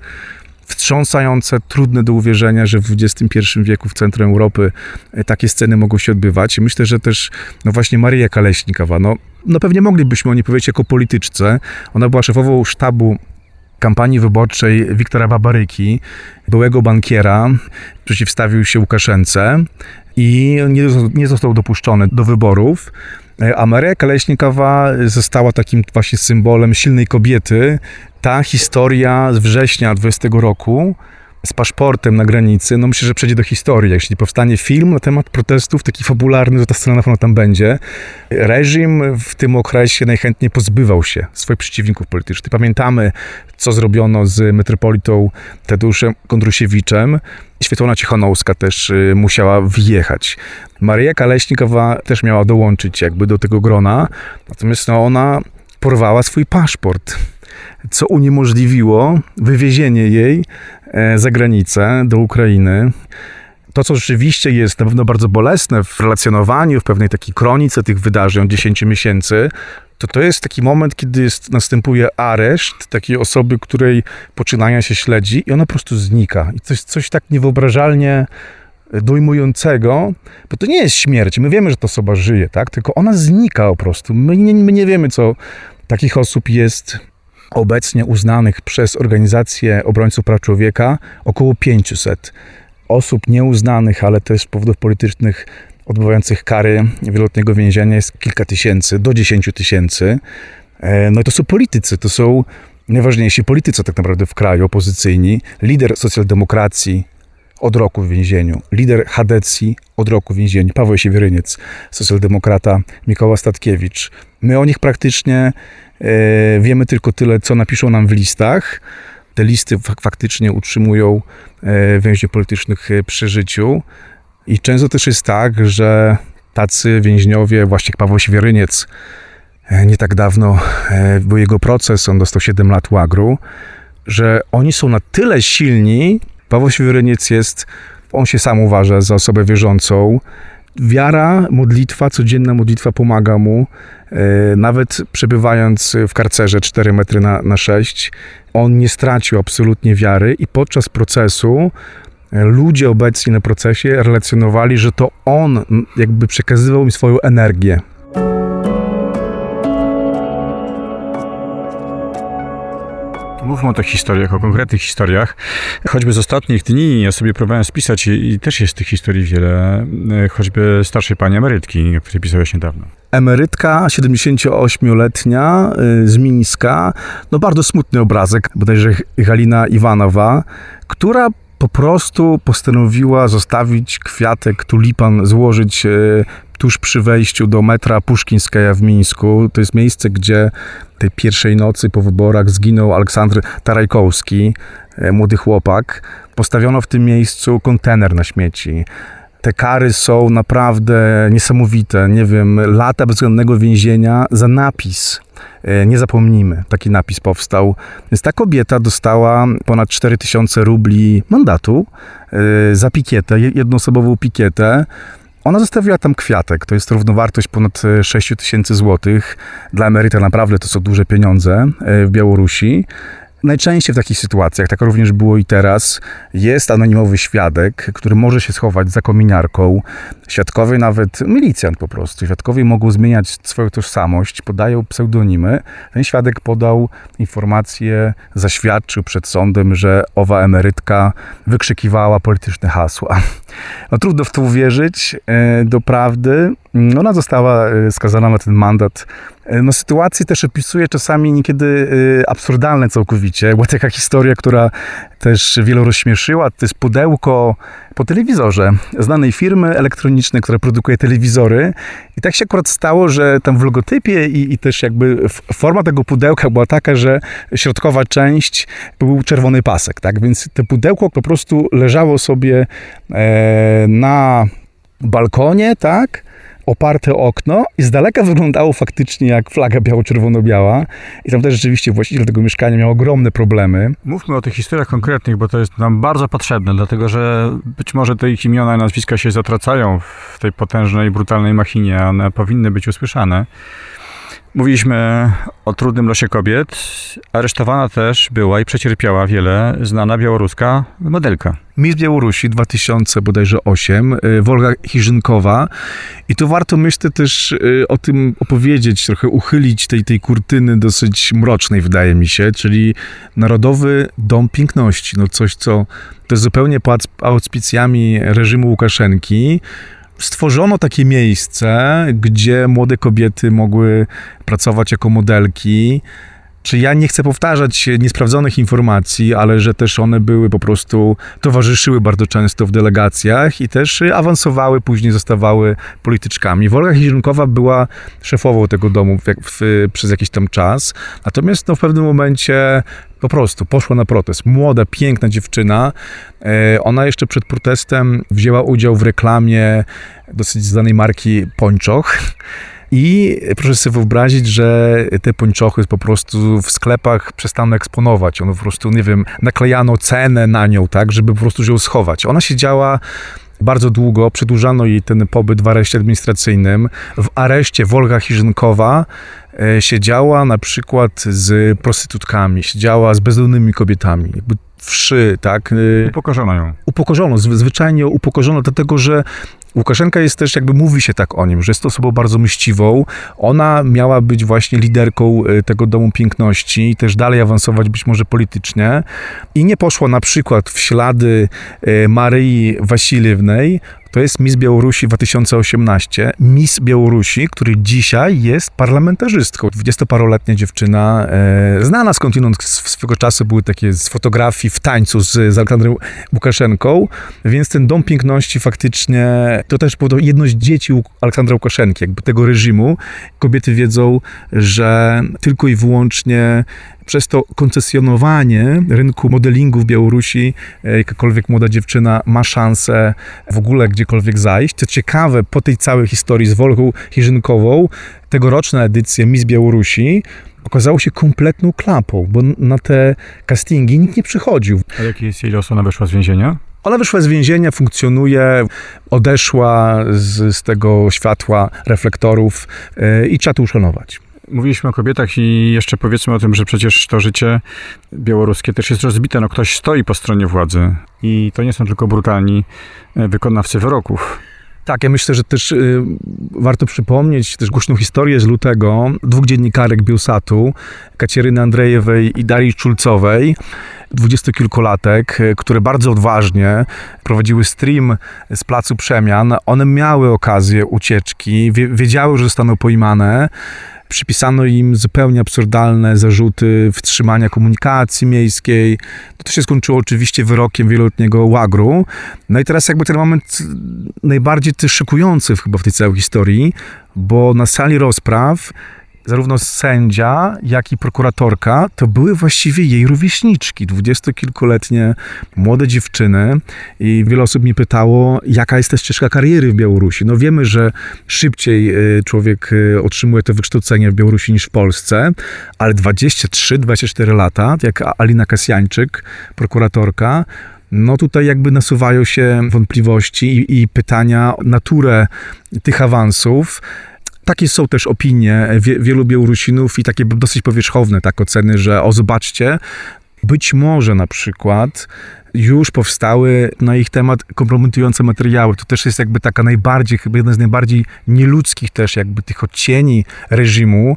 wstrząsające, trudne do uwierzenia, że w XXI wieku w centrum Europy e, takie sceny mogą się odbywać. Myślę, że też, no właśnie Maria Kaleśnikowa, no, no pewnie moglibyśmy o niej powiedzieć jako polityczce. Ona była szefową sztabu kampanii wyborczej Wiktora Babaryki, byłego bankiera, przeciwstawił się Łukaszence i nie, nie został dopuszczony do wyborów. E, a Maria Kaleśnikowa została takim właśnie symbolem silnej kobiety. Ta historia z września 20 roku z paszportem na granicy, no myślę, że przejdzie do historii. Jeśli powstanie film na temat protestów, taki fabularny, to ta scena na pewno tam będzie. Reżim w tym okresie najchętniej pozbywał się swoich przeciwników politycznych. Pamiętamy, co zrobiono z metropolitą Tadeuszem Kondrusiewiczem. Świetlana Cichanowska też y, musiała wjechać. Maria Kaleśnikowa też miała dołączyć jakby do tego grona, natomiast no, ona porwała swój paszport co uniemożliwiło wywiezienie jej e, za granicę do Ukrainy. To, co rzeczywiście jest na pewno bardzo bolesne w relacjonowaniu, w pewnej takiej kronice tych wydarzeń 10 miesięcy, to to jest taki moment, kiedy jest, następuje areszt takiej osoby, której poczynania się śledzi i ona po prostu znika. I coś, coś tak niewyobrażalnie dojmującego, bo to nie jest śmierć. My wiemy, że ta osoba żyje, tak? Tylko ona znika po prostu. My nie, my nie wiemy, co takich osób jest obecnie uznanych przez organizacje obrońców praw człowieka około 500 osób nieuznanych, ale też z powodów politycznych odbywających kary wieloletniego więzienia jest kilka tysięcy, do dziesięciu tysięcy. E, no i to są politycy, to są najważniejsi politycy tak naprawdę w kraju, opozycyjni. Lider socjaldemokracji od roku w więzieniu, lider Hadecji od roku w więzieniu, Paweł Siewieryniec, socjaldemokrata Mikoła Statkiewicz. My o nich praktycznie e, wiemy tylko tyle, co napiszą nam w listach. Te listy faktycznie utrzymują e, więźniów politycznych przy życiu. I często też jest tak, że tacy więźniowie, właśnie Paweł Siewieryniec, e, nie tak dawno e, był jego proces, on dostał 7 lat łagru, że oni są na tyle silni, Paweł Siewieryniec jest, on się sam uważa za osobę wierzącą, wiara, modlitwa, codzienna modlitwa pomaga mu, e, nawet przebywając w karcerze 4 metry na, na 6, on nie stracił absolutnie wiary i podczas procesu ludzie obecni na procesie relacjonowali, że to on jakby przekazywał mi swoją energię.
Mówmy o tych historiach, o konkretnych historiach. Choćby z ostatnich dni ja sobie próbowałem spisać i, i też jest tych historii wiele, e, choćby starszej pani emerytki, o której pisałeś niedawno.
Emerytka, 78-letnia e, z Mińska, no bardzo smutny obrazek, bodajże Halina Iwanowa, która po prostu postanowiła zostawić kwiatek, tulipan, złożyć e, tuż przy wejściu do metra Puszkińskaja w Mińsku. To jest miejsce, gdzie tej pierwszej nocy po wyborach zginął Aleksandr Tarajkowski, e, młody chłopak. Postawiono w tym miejscu kontener na śmieci. Te kary są naprawdę niesamowite. Nie wiem, lata bezwzględnego więzienia za napis E, nie zapomnijmy, taki napis powstał. Więc ta kobieta dostała ponad 4000 rubli mandatu e, za pikietę, jednoosobową pikietę. Ona zostawiła tam kwiatek, to jest równowartość ponad 6 tysięcy złotych. Dla emeryta naprawdę to są duże pieniądze e, w Białorusi. Najczęściej w takich sytuacjach, tak również było i teraz, jest anonimowy świadek, który może się schować za kominiarką. Świadkowie, nawet milicjant po prostu, świadkowie mogą zmieniać swoją tożsamość, podają pseudonimy. Ten świadek podał informację, zaświadczył przed sądem, że owa emerytka wykrzykiwała polityczne hasła. No trudno w to uwierzyć, e, do prawdy. Ona została e, skazana na ten mandat no, sytuacje też opisuje czasami niekiedy e, absurdalne całkowicie. Była taka historia, która też wielu rozśmieszyła. To jest pudełko po telewizorze znanej firmy elektronicznej, która produkuje telewizory. I tak się akurat stało, że tam w logotypie i, i też jakby forma tego pudełka była taka, że środkowa część był czerwony pasek, tak? Więc to pudełko po prostu leżało sobie e, na balkonie, tak? Oparte okno i z daleka wyglądało faktycznie jak flaga biało-czerwono-biała. I tam też rzeczywiście właściciel tego mieszkania miał ogromne problemy.
Mówmy o tych historiach konkretnych, bo to jest nam bardzo potrzebne, dlatego że być może te ich imiona i nazwiska się zatracają w tej potężnej, brutalnej machinie, a one powinny być usłyszane. Mówiliśmy o trudnym losie kobiet. Aresztowana też była i przecierpiała wiele znana białoruska modelka.
Miss Białorusi 2000 bodajże 8, y, Wolga Hirzynkowa. I tu warto myślę też y, o tym opowiedzieć, trochę uchylić tej, tej kurtyny dosyć mrocznej wydaje mi się, czyli Narodowy Dom Piękności. No coś, co to jest zupełnie pod auspicjami reżimu Łukaszenki stworzono takie miejsce, gdzie młode kobiety mogły pracować jako modelki. Czy ja nie chcę powtarzać niesprawdzonych informacji, ale że też one były po prostu, towarzyszyły bardzo często w delegacjach i też awansowały, później zostawały polityczkami. Wolga Hirzynkowa była szefową tego domu w, w, przez jakiś tam czas, natomiast no, w pewnym momencie po prostu poszła na protest. Młoda, piękna dziewczyna. E, ona jeszcze przed protestem wzięła udział w reklamie dosyć znanej marki Pończoch. I proszę sobie wyobrazić, że te pończochy po prostu w sklepach przestaną eksponować. Ono po prostu, nie wiem, naklejano cenę na nią, tak, żeby po prostu ją schować. Ona siedziała bardzo długo, przedłużano jej ten pobyt w areszcie administracyjnym. W areszcie Wolga Hirzynkowa e, siedziała na przykład z prostytutkami, siedziała z bezdomnymi kobietami. Wszy, tak?
E, upokorzono ją.
Upokorzono, zwyczajnie upokorzono, dlatego że Łukaszenka jest też, jakby mówi się tak o nim, że jest osobą bardzo myśliwą. Ona miała być właśnie liderką y, tego Domu Piękności i też dalej awansować być może politycznie. I nie poszła na przykład w ślady y, Maryi Wasiliewnej, to jest Miss Białorusi 2018. Miss Białorusi, który dzisiaj jest parlamentarzystką. Dwudziestoparoletnia dziewczyna, e, znana skądinąd swego czasu, były takie z fotografii w tańcu z, z Aleksandrem Łukaszenką, więc ten Dom Piękności faktycznie, to też było jedno z dzieci Aleksandra Łukaszenki, jakby tego reżimu. Kobiety wiedzą, że tylko i wyłącznie przez to koncesjonowanie rynku modelingu w Białorusi e, jakakolwiek młoda dziewczyna ma szansę w ogóle gdziekolwiek zajść. Co ciekawe, po tej całej historii z Wolką Chirzynkową, tegoroczna edycja Miss Białorusi okazało się kompletną klapą, bo na te castingi nikt nie przychodził.
A jaki jest jej los? Ona wyszła z więzienia?
Ona wyszła z więzienia, funkcjonuje, odeszła z, z tego światła reflektorów yy, i trzeba to uszanować.
Mówiliśmy o kobietach i jeszcze powiedzmy o tym, że przecież to życie białoruskie też jest rozbite. No ktoś stoi po stronie władzy i to nie są tylko brutalni e, wykonawcy wyroków.
Tak, ja myślę, że też y, warto przypomnieć też głośną historię z lutego dwóch dziennikarek Bielsatu, Kacieryny Andrejewej i Darii Czulcowej, dwudziestokilkolatek, y, które bardzo odważnie prowadziły stream z Placu Przemian. One miały okazję ucieczki, wiedziały, że zostaną pojmane przypisano im zupełnie absurdalne zarzuty wstrzymania komunikacji miejskiej. To się skończyło oczywiście wyrokiem wieloletniego łagru. No i teraz jakby ten moment najbardziej szykujący chyba w tej całej historii, bo na sali rozpraw zarówno sędzia, jak i prokuratorka to były właściwie jej rówieśniczki, dwudziestokilkuletnie młode dziewczyny i wiele osób mnie pytało, jaka jest ta ścieżka kariery w Białorusi. No wiemy, że szybciej y, człowiek y, otrzymuje to wykształcenie w Białorusi niż w Polsce, ale 23-24 lata, jak Alina Kasjańczyk, prokuratorka, no tutaj jakby nasuwają się wątpliwości i, i pytania o naturę tych awansów. Takie są też opinie wielu Białorusinów i takie dosyć powierzchowne tak oceny, że o zobaczcie, być może na przykład już powstały na ich temat kompromitujące materiały. To też jest jakby taka najbardziej, chyba jedna z najbardziej nieludzkich też jakby tych odcieni reżimu,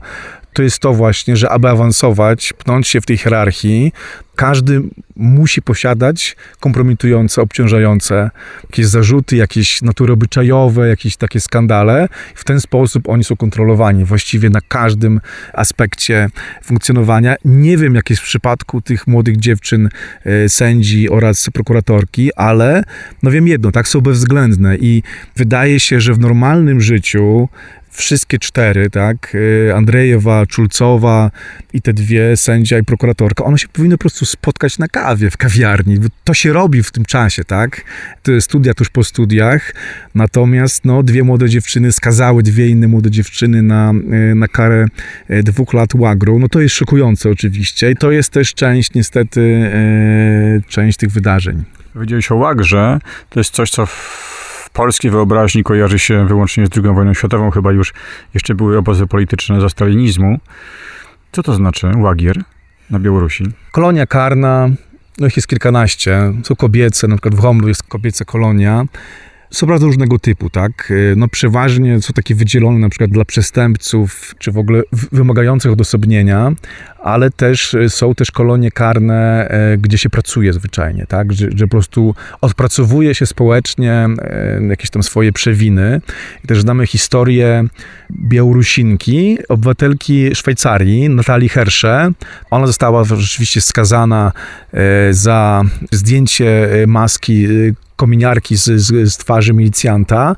to jest to właśnie, że aby awansować, pnąć się w tej hierarchii, każdy musi posiadać kompromitujące, obciążające jakieś zarzuty, jakieś natury obyczajowe, jakieś takie skandale. W ten sposób oni są kontrolowani właściwie na każdym aspekcie funkcjonowania. Nie wiem, jak jest w przypadku tych młodych dziewczyn, e, sędzi oraz prokuratorki, ale no wiem jedno, tak są bezwzględne i wydaje się, że w normalnym życiu wszystkie cztery, tak, y, Andrejewa, Czulcowa i te dwie, sędzia i prokuratorka, one się powinny po prostu spotkać na kawie, w kawiarni. To się robi w tym czasie, tak? Studia tuż po studiach, natomiast no, dwie młode dziewczyny skazały dwie inne młode dziewczyny na, y, na karę y, dwóch lat łagru. No to jest szokujące oczywiście i to jest też część, niestety, część tych wydarzeń.
Powiedziałeś o łagrze, to jest coś, co polskiej wyobraźni kojarzy się wyłącznie z II wojną światową, chyba już jeszcze były obozy polityczne za stalinizmu. Co to znaczy łagier na Białorusi?
Kolonia karna, no ich jest kilkanaście, są kobiece, na przykład w Homlu jest kobieca kolonia, są bardzo różnego typu, tak? No przeważnie są takie wydzielone na przykład dla przestępców, czy w ogóle wymagających odosobnienia, ale też y, są też kolonie karne, e, gdzie się pracuje zwyczajnie, tak? Że, że po prostu odpracowuje się społecznie e, jakieś tam swoje przewiny. I też znamy historię Białorusinki, obywatelki Szwajcarii, Natalii Hersze. Ona została rzeczywiście skazana e, za zdjęcie maski kominiarki z, z, z, twarzy milicjanta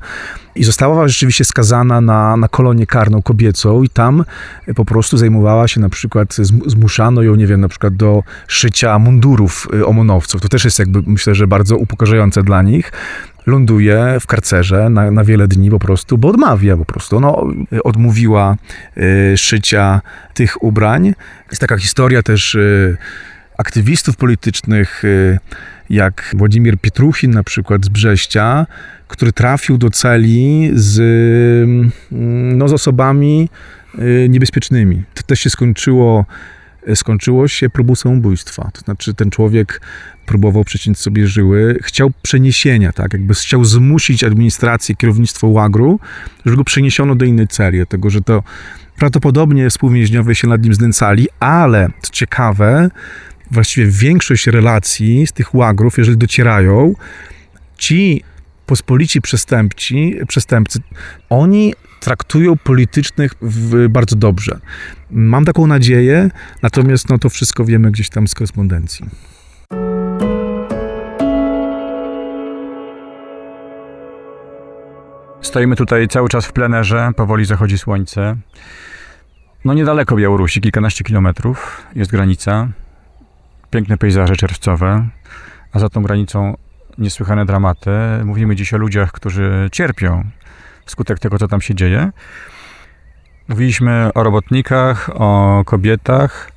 i została rzeczywiście skazana na, na kolonię karną kobiecą i tam po prostu zajmowała się na przykład, zmuszano ją, nie wiem, na przykład do szycia mundurów y, omonowców. To też jest jakby, myślę, że bardzo upokarzające dla nich ląduje w karcerze na, na wiele dni po prostu, bo odmawia po prostu. Ona odmówiła y, szycia tych ubrań. Jest taka historia też y, aktywistów politycznych, y, jak Władimir Pietruchin na przykład z Brześcia, który trafił do celi z, mm, no, z osobami y, niebezpiecznymi. To też się skończyło skończyło się próbą samobójstwa. To znaczy ten człowiek próbował przeciąć sobie żyły, chciał przeniesienia, tak, jakby chciał zmusić administrację, kierownictwo łagru, żeby go przeniesiono do innej celi, dlatego że to prawdopodobnie współwięźniowie się nad nim znęcali, ale co ciekawe, właściwie większość relacji z tych łagrów, jeżeli docierają, ci pospolici przestępci, przestępcy, oni traktują politycznych w, bardzo dobrze. Mam taką nadzieję, natomiast no, to wszystko wiemy gdzieś tam z korespondencji.
Stoimy tutaj cały czas w plenerze, powoli zachodzi słońce. No niedaleko Białorusi, kilkanaście kilometrów, jest granica. Piękne pejzaże czerwcowe, a za tą granicą niesłychane dramaty. Mówimy dziś o ludziach, którzy cierpią wskutek tego, co tam się dzieje. Mówiliśmy o robotnikach, o kobietach,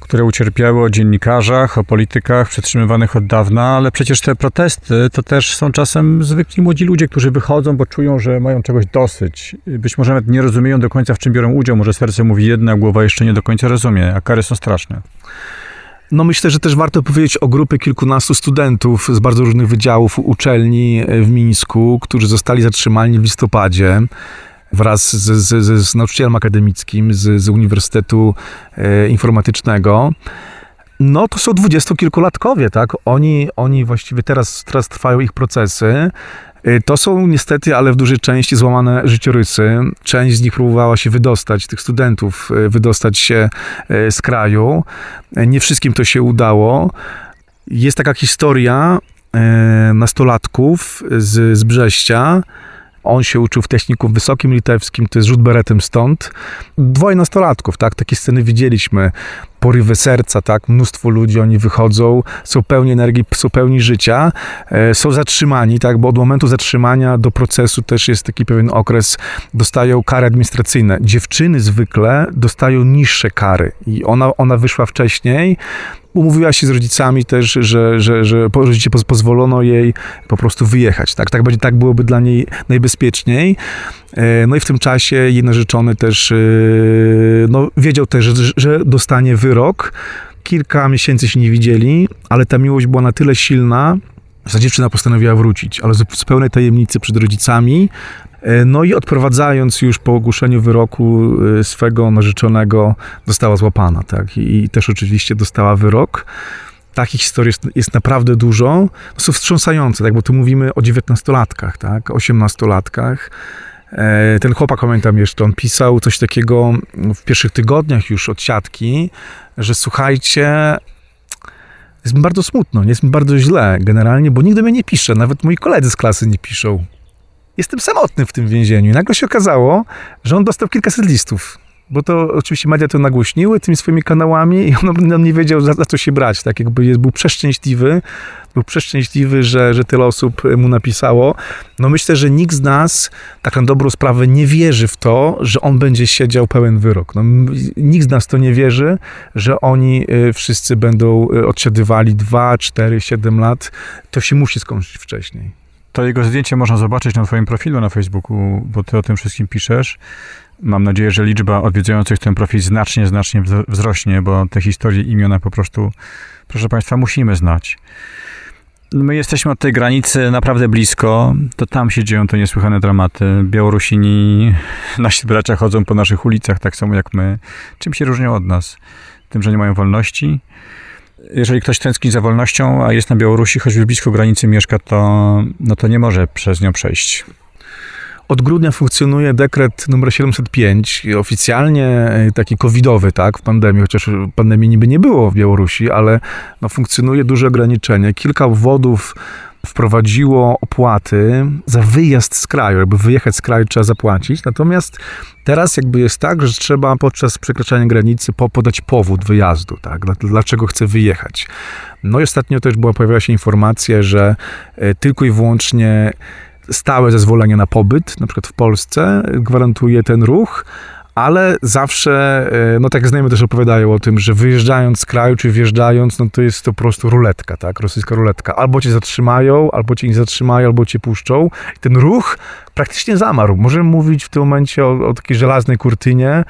które ucierpiały, o dziennikarzach, o politykach przetrzymywanych od dawna, ale przecież te protesty to też są czasem zwykli młodzi ludzie, którzy wychodzą, bo czują, że mają czegoś dosyć. Być może nawet nie rozumieją do końca, w czym biorą udział. Może serce mówi jedna, głowa jeszcze nie do końca rozumie, a kary są straszne.
No myślę, że też warto powiedzieć o grupie kilkunastu studentów z bardzo różnych wydziałów uczelni w Mińsku, którzy zostali zatrzymani w listopadzie wraz z, z, z nauczycielem akademickim z, z Uniwersytetu e, Informatycznego. No to są dwudziestokilkulatkowie, tak? Oni, oni właściwie teraz, teraz trwają ich procesy. E, to są niestety, ale w dużej części złamane życiorysy. Część z nich próbowała się wydostać, tych studentów, e, wydostać się z kraju. Nie wszystkim to się udało. Jest taka historia nastolatków z, z Brześcia, on się uczył w technikum wysokim litewskim, to jest rzut beretem stąd. Dwoje nastolatków, tak? Takie sceny widzieliśmy. Porywy serca, tak? Mnóstwo ludzi, oni wychodzą, są pełni energii, są pełni życia, e, są zatrzymani, tak? Bo od momentu zatrzymania do procesu też jest taki pewien okres, dostają kary administracyjne. Dziewczyny zwykle dostają niższe kary i ona, ona wyszła wcześniej, umówiła się z rodzicami też, że, że, że rodzice pozwolono jej po prostu wyjechać. Tak, tak, będzie, tak byłoby dla niej najbezpieczniej. E, no i w tym czasie jej narzeczony też e, no, wiedział też, że, że dostanie wyrok. Kilka miesięcy się nie widzieli, ale ta miłość była na tyle silna, że dziewczyna postanowiła wrócić, ale z pełnej tajemnicy przed rodzicami. E, no i odprowadzając już po ogłoszeniu wyroku e, swego narzeczonego, została złapana, tak? I też oczywiście dostała wyrok. Takich historii jest, jest naprawdę dużo. Są wstrząsające, tak? Bo tu mówimy o dziewiętnastolatkach, tak? Osiemnastolatkach. E, ten chłopak, pamiętam jeszcze, on pisał coś takiego w pierwszych tygodniach już od siatki, że słuchajcie, jest mi bardzo smutno, jest mi bardzo źle generalnie, bo nigdy mnie nie pisze, nawet moi koledzy z klasy nie piszą jestem samotny w tym więzieniu. I nagle się okazało, że on dostał kilkaset listów. Bo to oczywiście media to nagłośniły tymi swoimi kanałami i on, on nie wiedział za, za, co się brać. Tak jakby jest, był przeszczęśliwy, był przeszczęśliwy, że, że tyle osób mu napisało. No myślę, że nikt z nas tak na dobrą sprawę nie wierzy w to, że on będzie siedział pełen wyrok. No, nikt z nas to nie wierzy, że oni y, wszyscy będą y, odsiadywali 2, 4, 7 lat. To się musi skończyć wcześniej.
To jego zdjęcie można zobaczyć na twoim profilu na Facebooku, bo ty o tym wszystkim piszesz. Mam nadzieję, że liczba odwiedzających ten profil znacznie, znacznie wzrośnie, bo te historie, imiona po prostu, proszę Państwa, musimy znać. My jesteśmy od tej granicy naprawdę blisko, to tam się dzieją te niesłychane dramaty. Białorusini, nasi bracia chodzą po naszych ulicach tak samo jak my. Czym się różnią od nas? Tym, że nie mają wolności, jeżeli ktoś tęskni za wolnością, a jest na Białorusi, choćby blisko granicy mieszka, to, no to nie może przez nią przejść.
Od grudnia funkcjonuje dekret numer 705, oficjalnie e, taki covidowy, tak, w pandemii, chociaż pandemii niby nie było w Białorusi, ale no, funkcjonuje duże ograniczenie. Kilka obwodów wprowadziło opłaty za wyjazd z kraju. Jakby wyjechać z kraju trzeba zapłacić. Natomiast teraz jakby jest tak, że trzeba podczas przekraczania granicy podać powód wyjazdu, tak? Dlaczego chce wyjechać. No i ostatnio też była, pojawiła się informacja, że e, tylko i wyłącznie stałe zezwolenie na pobyt, na przykład w Polsce, gwarantuje ten ruch, ale zawsze, e, no tak znajomi też opowiadają o tym, że wyjeżdżając z kraju, czy wjeżdżając, no to jest to po prostu ruletka, tak, rosyjska ruletka. Albo cię zatrzymają, albo cię nie zatrzymają, albo cię puszczą. I ten ruch praktycznie zamarł. Możemy mówić w tym momencie o, o takiej żelaznej kurtynie,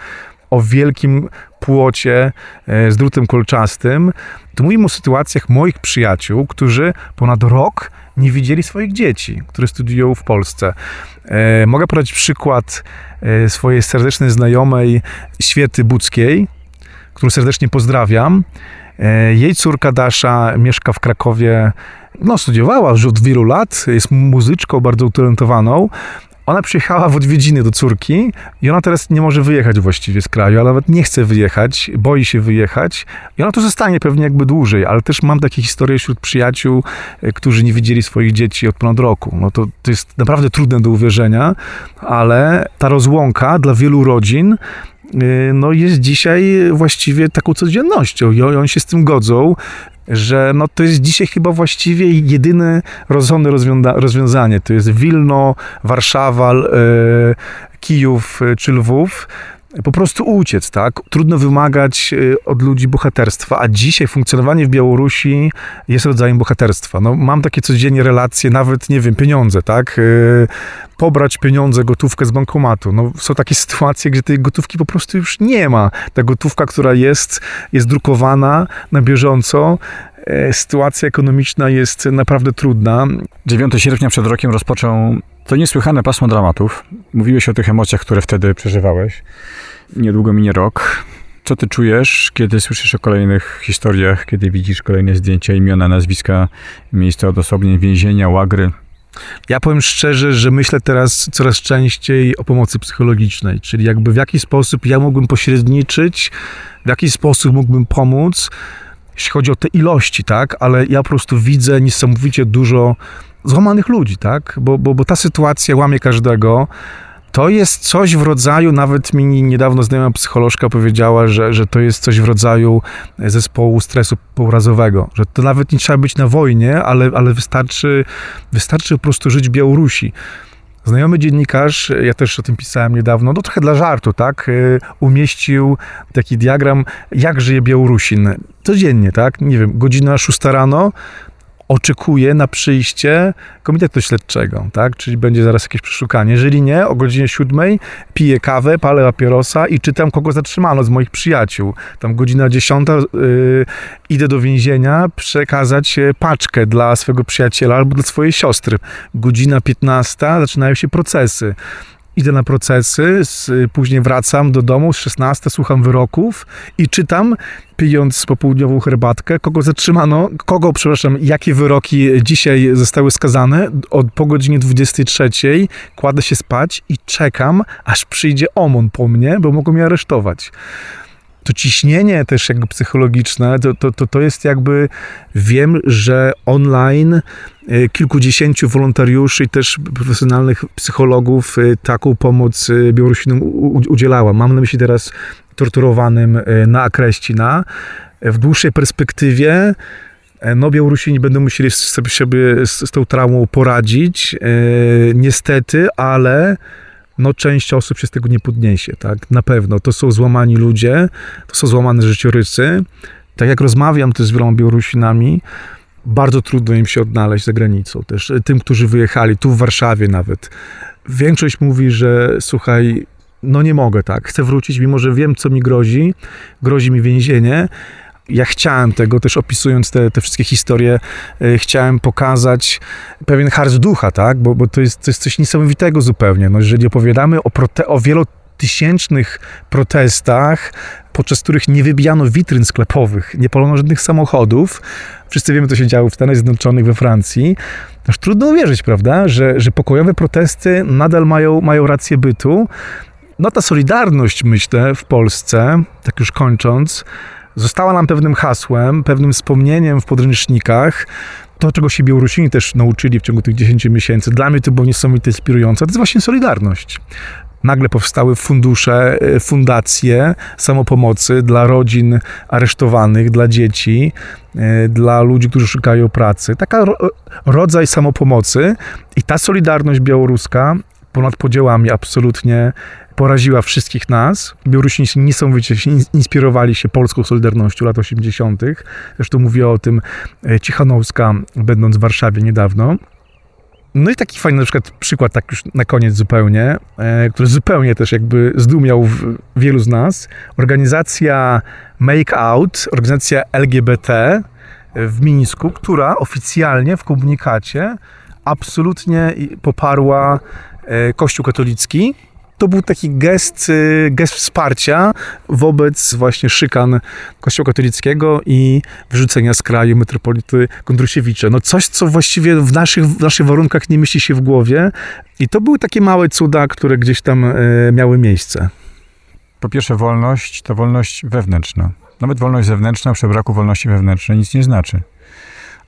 o wielkim płocie e, z drutem kolczastym. Tu mówimy o sytuacjach moich przyjaciół, którzy ponad rok nie widzieli swoich dzieci, które studiują w Polsce. E, mogę podać przykład e, swojej serdecznej znajomej Świety Buckiej, którą serdecznie pozdrawiam. E, jej córka Dasza mieszka w Krakowie, no studiowała już od wielu lat, jest muzyczką bardzo utalentowaną. Ona przyjechała w odwiedziny do córki i ona teraz nie może wyjechać właściwie z kraju, ale nawet nie chce wyjechać, boi się wyjechać i ona tu zostanie pewnie jakby dłużej, ale też mam takie historie wśród przyjaciół, e, którzy nie widzieli swoich dzieci od ponad roku. No to, to jest naprawdę trudne do uwierzenia, ale ta rozłąka dla wielu rodzin y, no jest dzisiaj właściwie taką codziennością i oni się z tym godzą, że no to jest dzisiaj chyba właściwie jedyne rozsądne rozwiązanie. To jest Wilno, Warszawa, e, Kijów e, czy Lwów po prostu uciec, tak? Trudno wymagać y, od ludzi bohaterstwa, a dzisiaj funkcjonowanie w Białorusi jest rodzajem bohaterstwa. No, mam takie codziennie relacje, nawet, nie wiem, pieniądze, tak? Y, pobrać pieniądze, gotówkę z bankomatu. No, są takie sytuacje, gdzie tej gotówki po prostu już nie ma. Ta gotówka, która jest, jest drukowana na bieżąco, sytuacja ekonomiczna jest naprawdę trudna.
9 sierpnia przed rokiem rozpoczął to niesłychane pasmo dramatów. Mówiłeś o tych emocjach, które wtedy przeżywałeś. Niedługo minie rok. Co ty czujesz, kiedy słyszysz o kolejnych historiach, kiedy widzisz kolejne zdjęcia, imiona, nazwiska, miejsca odosobnień, więzienia, łagry?
Ja powiem szczerze, że myślę teraz coraz częściej o pomocy psychologicznej, czyli jakby w jaki sposób ja mógłbym pośredniczyć, w jaki sposób mógłbym pomóc, jeśli chodzi o te ilości, tak, ale ja po prostu widzę niesamowicie dużo złamanych ludzi, tak? Bo, bo, bo ta sytuacja łamie każdego. To jest coś w rodzaju, nawet mi niedawno znajoma psycholożka powiedziała, że, że to jest coś w rodzaju zespołu stresu pourazowego, że to nawet nie trzeba być na wojnie, ale, ale wystarczy, wystarczy po prostu żyć Białorusi. Znajomy dziennikarz, ja też o tym pisałem niedawno, no trochę dla żartu, tak, y, umieścił taki diagram, jak żyje Białorusin. Codziennie, tak, nie wiem, godzina 6 rano, oczekuje na przyjście komitetu śledczego, tak? Czyli będzie zaraz jakieś przeszukanie. Jeżeli nie, o godzinie siódmej piję kawę, palę papierosa i czytam, kogo zatrzymano z moich przyjaciół. Tam godzina dziesiąta yy, idę do więzienia przekazać e, paczkę dla swojego przyjaciela albo dla swojej siostry. Godzina piętnasta zaczynają się procesy idę na procesy, później wracam do domu, z 16 słucham wyroków i czytam, pijąc popołudniową herbatkę, kogo zatrzymano, kogo, przepraszam, jakie wyroki dzisiaj zostały skazane. Od, po godzinie 23 kładę się spać i czekam, aż przyjdzie OMON po mnie, bo mogą mnie aresztować to ciśnienie też jakby psychologiczne, to, to, to, to jest jakby, wiem, że online e, kilkudziesięciu wolontariuszy i też profesjonalnych psychologów e, taką pomoc e, Białorusinom udzielała. Mam na myśli teraz torturowanym na Akreścina. W dłuższej perspektywie no Białorusini będą musieli sobie, sobie z, z tą traumą poradzić, niestety, ale no część osób się z tego nie podniesie, tak? Na pewno. To są złamani ludzie, to są złamane życiorysy. Tak jak rozmawiam też z wieloma Białorusinami, bardzo trudno im się odnaleźć za granicą. Też tym, którzy wyjechali, tu w Warszawie nawet. Większość mówi, że słuchaj, no nie mogę tak, chcę wrócić, mimo że wiem, co mi grozi. Grozi mi więzienie, ja chciałem tego, też opisując te, te wszystkie historie, yy, chciałem pokazać pewien harz ducha, tak? Bo, bo to, jest, to jest coś niesamowitego zupełnie. No, jeżeli opowiadamy o, prote- o wielotysięcznych protestach, podczas których nie wybijano witryn sklepowych, nie palono żadnych samochodów, wszyscy wiemy, co się działo w Stanach Zjednoczonych, we Francji, aż trudno uwierzyć, prawda, że, że pokojowe protesty nadal mają, mają rację bytu. No ta solidarność, myślę, w Polsce, tak już kończąc, została nam pewnym hasłem, pewnym wspomnieniem w podręcznikach. To, czego się Białorusini też nauczyli w ciągu tych 10 miesięcy, dla mnie to było niesamowite inspirujące, to jest właśnie solidarność nagle powstały fundusze, e, fundacje samopomocy dla rodzin aresztowanych, dla dzieci, e, dla ludzi, którzy szukają pracy. Taka rodzaj samopomocy i ta solidarność białoruska ponad podziałami absolutnie poraziła wszystkich nas. Białorusini niesamowicie się inspirowali się polską Solidarnością lat 80. Zresztą mówiła o tym e, Cichanowska, będąc w Warszawie niedawno. No i taki fajny na przykład przykład, tak już na koniec zupełnie, e, który zupełnie też jakby zdumiał wielu z nas. Organizacja Make Out, organizacja LGBT w Mińsku, która oficjalnie w komunikacie absolutnie poparła e, Kościół katolicki. To był taki gest, e, gest wsparcia wobec właśnie szykan Kościoła katolickiego i wyrzucenia z kraju metropolity Kondrusiewicza. No coś, co właściwie w naszych, w naszych warunkach nie myśli się w głowie. I to były takie małe cuda, które gdzieś tam e, miały miejsce.
Po pierwsze, wolność to wolność wewnętrzna. Nawet wolność zewnętrzna przy braku wolności wewnętrznej nic nie znaczy.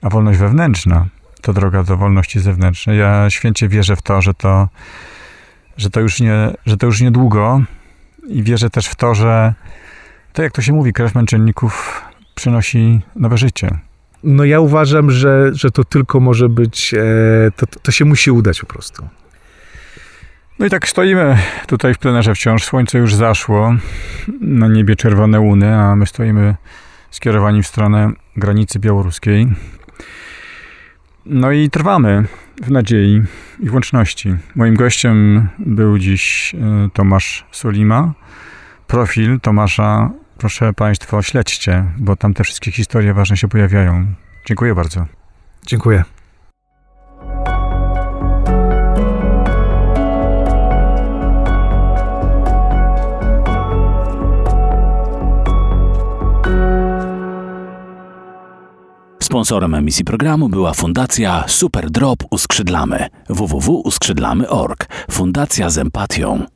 A wolność wewnętrzna to droga do wolności zewnętrznej. Ja święcie wierzę w to, że to, że to już nie, że to już niedługo i wierzę też w to, że to jak to się mówi, krew męczenników przynosi nowe życie.
No ja uważam, że, że to tylko może być, e, to, to się musi udać po prostu.
No i tak stoimy tutaj w plenerze wciąż. Słońce już zaszło, na niebie czerwone łuny, a my stoimy skierowani w stronę granicy białoruskiej. No i trwamy w nadziei i włączności. Moim gościem był dziś e, Tomasz Solima. Profil Tomasza, proszę Państwa, śledźcie, bo tam te wszystkie historie ważne się pojawiają. Dziękuję bardzo.
Dziękuję.
Sponsorem emisji programu była Fundacja Super Drop Uskrzydlamy www.uskrzydlamy.org. Fundacja z empatią.